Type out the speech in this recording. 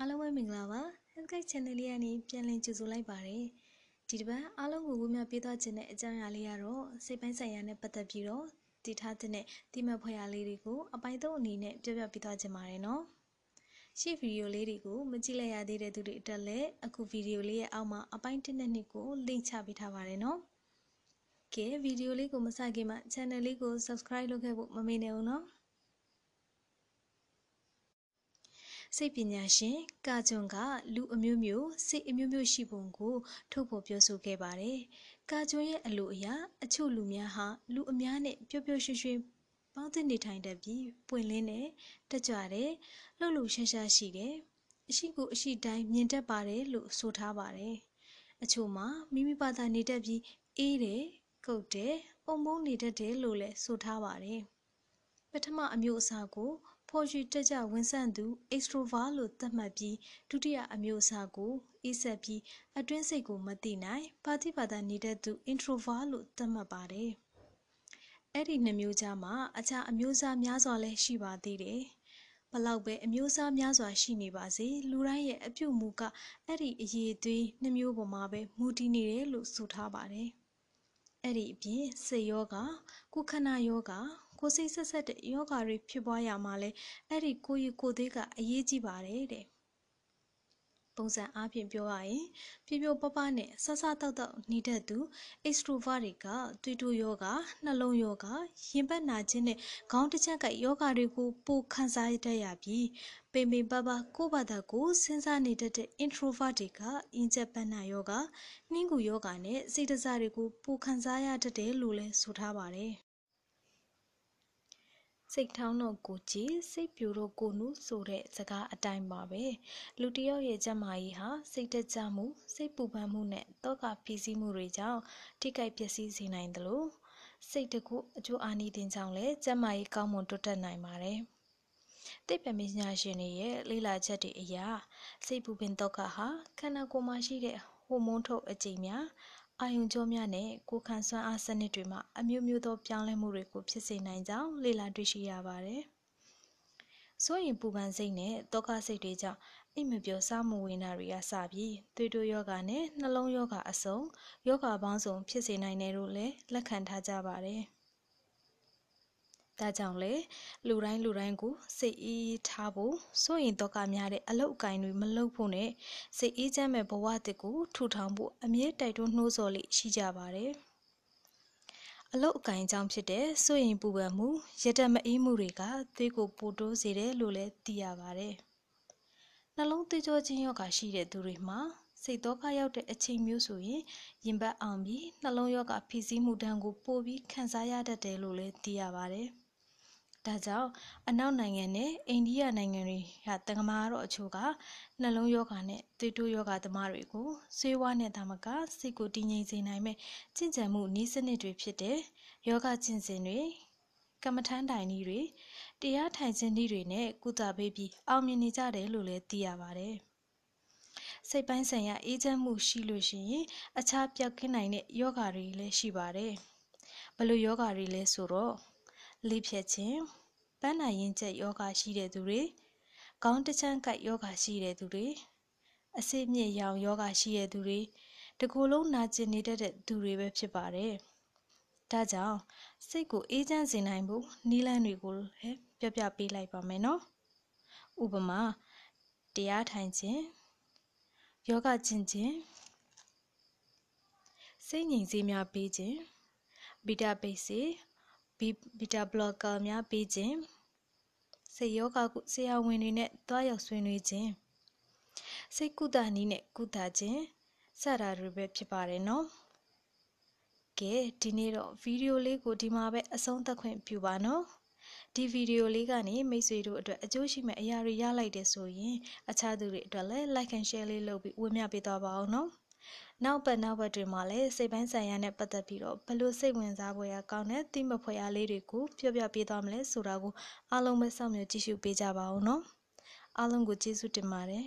အားလုံးပဲမင်္ဂလာပါ Healthguide Channel လေးကနေပြန်လည်ကြိုဆိုလိုက်ပါတယ်ဒီတစ်ပတ်အားလုံးကိုဝေမျှပေးသွားခြင်းတဲ့အကြောင်းအရာလေးကတော့စိတ်ပိုင်းဆိုင်ရာနဲ့ပတ်သက်ပြီးတော့တည်ထားတဲ့တိမတ်ဖွဲ့ရာလေးတွေကိုအပိုင်းသုံးအနေနဲ့ပြောပြပေးသွားခြင်းပါတယ်နော်ရှေ့ဗီဒီယိုလေးတွေကိုမကြည့်လိုက်ရသေးတဲ့သူတွေအတွက်လည်းအခုဗီဒီယိုလေးရဲ့အောက်မှာအပိုင်း1နဲ့2ကို link ချပေးထားပါတယ်နော်ကဲဗီဒီယိုလေးကိုမစခင်မှာ channel လေးကို subscribe လုပ်ခဲ့ဖို့မမေ့နဲ့ဦးနော် စိတ်ပညာရှင်ကာဂျွန်ကလူအမျိုးမျိုးစိတ်အမျိုးမျိုးရှိပုံကိုထုတ်ဖော်ပြောဆိုခဲ့ပါတယ်။ကာဂျွန်ရဲ့အလိုအရာအချို့လူများဟာလူအများနဲ့ပျော်ပျော်ရွှင်ရွှင်ပေါင်းသင်းနေထိုင်တတ်ပြီးပွင့်လင်းတဲ့တက်ကြွတဲ့လှုပ်လှုပ်ရှားရှားရှိတယ်။အရှိကိုအရှိတိုင်းမြင်တတ်ပါတယ်လို့ဆိုထားပါတယ်။အချို့မှာမိမိဘာသာနေတတ်ပြီးအေးတယ်၊ကုတ်တယ်၊ပုံပုံနေတတ်တယ်လို့လည်းဆိုထားပါတယ်။ပထမအမျိုးအစားကို ဖော်ရွှေတက်ကြဝန်ဆန့်သူ extrovert လို့သတ်မှတ်ပြီးဒုတိယအမျိုးအစားကိုအေးဆက်ပြီးအတွင်းစိတ်ကိုမသိနိုင်ပါတိပါဒနေတဲ့သူ introvert လို့သတ်မှတ်ပါတယ်။အဲ့ဒီနှစ်မျိုးကြားမှာအခြားအမျိုးအစားများစွာလည်းရှိပါသေးတယ်။ဘလောက်ပဲအမျိုးအစားများစွာရှိနေပါစေလူတိုင်းရဲ့အပြုတ်မူကအဲ့ဒီအရေးအသွေးနှစ်မျိုးပေါ်မှာပဲမူတည်နေတယ်လို့ဆိုထားပါတယ်။အဲ့ဒီအပြင်စိတ်ယောဂကုခဏယောဂ ကိုစိတ်ဆက်ဆက်တဲ့ယောဂါတွေဖြစ်ပွားရမှာလဲအဲ့ဒီကိုရီကိုသေးကအရေးကြီးပါတယ်တဲ့ပုံစံအားဖြင့်ပြောရရင်ပြပြပပနဲ့ဆဆတောက်တောက်နေတတ်သူ extrovert တွေကသွေးတိုးယောဂနှလုံးယောဂရင်ဘတ်နာခြင်းနဲ့ခေါင်းတစ်ချက်ကယောဂတွေကိုပိုခံစားရတတ်ရပြီးပိန်ပိန်ပပကိုယ့်ဘာသာကိုစဉ်းစားနေတတ်တဲ့ introvert တွေကအင်ဂျက်ပန်းနာယောဂနှင်းကူယောဂနဲ့စိတ်တစားတွေကိုပိုခံစားရတတ်တယ်လို့လည်းဆိုထားပါတယ် စိတ်ထောင်းတော့ကိုကြည်စိတ်ပြူတော့ကိုနုဆိုတဲ့စကားအတိုင်းပါပဲလူတယောက်ရဲ့ကျန်းမာရေးဟာစိတ်တကြမှုစိတ်ပူပန်မှုနဲ့တောကဖိစီးမှုတွေကြောင့်ထိခိုက်ပျက်စီးစေနိုင်တယ်လို့စိတ်တကူအကျိုးအာနိသင်ကြောင့်လည်းကျန်းမာရေးကောင်းမွန်တိုးတက်နိုင်ပါတယ်သိပ္ပံပညာရှင်တွေရဲ့လေ့လာချက်တွေအရစိတ်ပူပင်တောကဟာခန္ဓာကိုယ်မှာရှိတဲ့ဟိုမုန်းထုတ်အကျိန်များ အာယုံကြောများနဲ့ကိုယ်ခံစွမ်းအားစနစ်တွေမှာအမျိုးမျိုးသောပြောင်းလဲမှုတွေကိုဖြစ်စေနိုင်ကြောင်းလေ့လာတွေ့ရှိရပါတယ်။ဆိုရင်ပူပန်စိတ်နဲ့တောကစိတ်တွေကြောင့်အိမ်မပြောစားမဝင်တာတွေကစပြီးသွေးတိုးယောဂနဲ့နှလုံးယောဂအစုံယောဂပေါင်းစုံဖြစ်စေနိုင်တယ်လို့လည်းလက်ခံထားကြပါတယ်။ ဒါကြောင့်လေလူတိုင်းလူတိုင်းကိုစိတ်အေးထားဖို့စိုးရင်တော့ကများတဲ့အလောက်အကင်တွေမလုပ်ဖို့နဲ့စိတ်အေးချမ်းမဲ့ဘဝတစ်ကိုထူထောင်ဖို့အမြဲတိုက်တွန်းနှိုးဆော်လေးရှိကြပါတယ်အလုတ်အကင်အကြောင်းဖြစ်တဲ့စိုးရင်ပူပန်မှုရတက်မအေးမှုတွေကသွေးကိုပိုတိုးစေတယ်လို့လည်းသိရပါတယ်နှလုံးသွေးကြောချင်းရောဂါရှိတဲ့သူတွေမှာစိတ်တော့ကရောက်တဲ့အချိန်မျိုးဆိုရင်ရင်ပတ်အောင်ပြီးနှလုံးရောဂါဖိစီးမှုတန်းကိုပိုပြီးခံစားရတတ်တယ်လို့လည်းသိရပါတယ်။ ဒါကြောင့်အနောက်နိုင်ငံနဲ့အိန္ဒိယနိုင်ငံတွေကတက္ကမတော်အချို့ကနှလုံးယောဂါနဲ့သွေးတိုးယောဂါသမားတွေကိုဆေးဝါးနဲ့တာမကစိတ်ကိုတည်ငြိမ်စေနိုင်မဲ့ကျင့်ကြံမှုနည်းစနစ်တွေဖြစ်တဲ့ယောဂကျင့်စဉ်တွေကမ္မထမ်းတိုင်နည်းတွေတရားထိုင်ခြင်းနည်းတွေနဲ့ကုသပေးပြီးအောင်မြင်နေကြတယ်လို့လည်းသိရပါတယ်။စိတ်ပိုင်းဆိုင်ရာအေးချမ်းမှုရှိလို့ရှိရင်အခြားပြောက်ကင်းနိုင်တဲ့ယောဂါတွေလည်းရှိပါတယ်။ဘလို့ယောဂါတွေလဲဆိုတော့ လေဖြတ်ခြင်းပန်းနာရင်ကျက်ယောဂရှိတဲ့သူတွေခေါင်းတချမ်းကိုက်ယောဂရှိတဲ့သူတွေအစိမြင့်ရောင်ယောဂရှိတဲ့သူတွေတကူလုံးနာကျင်နေတတ်တဲ့သူတွေပဲဖြစ်ပါတယ်။ဒါကြောင့်စိတ်ကိုအေးချမ်းစေနိုင်ဖို့နီးလန်းတွေကိုလည်းပြပြပေးလိုက်ပါမယ်နော်။ဥပမာတရားထိုင်ခြင်းယောဂကျင့်ခြင်းစိတ်ငြိမ်စေများပေးခြင်းဘီတာပိတ်စေ ဘီတာဘလော့ကာများပေးခြင်းစိတ်ယောဂကုဆရာဝန်တွေနဲ့တွားရောက်ဆွေးနွေးခြင်းစိတ်ကုသနည်းနဲ့ကုသခြင်းစတာတွေပဲဖြစ်ပါတယ်နော်ကဲဒီနေ့တော့ဗီဒီယိုလေးကိုဒီမှာပဲအဆုံးသတ်ခွင့်ပြုပါနော်ဒီဗီဒီယိုလေးကနေမိတ်ဆွေတို့အတွက်အကျိုးရှိမဲ့အရာတွေရလိုက်တယ်ဆိုရင်အခြားသူတွေအတွက်လည်း like and share လေးလုပ်ပြီးဝေမျှပေးသွားပါအောင်နော် နောက်ပတ်နောက်ပတ်တွေမှာလည်းစိတ်ပိုင်းဆိုင်ရာနဲ့ပတ်သက်ပြီးတော့ဘလို့စိတ်ဝင်စားဖွယ်ရာကောင်းတဲ့သိမဖွယ်ရာလေးတွေကိုပြောပြပေးသွားမလဲဆိုတာကိုအားလုံးပဲစောင့်မျှော်ကြည့်ရှုပေးကြပါဦးနော်အားလုံးကိုကျေးဇူးတင်ပါတယ်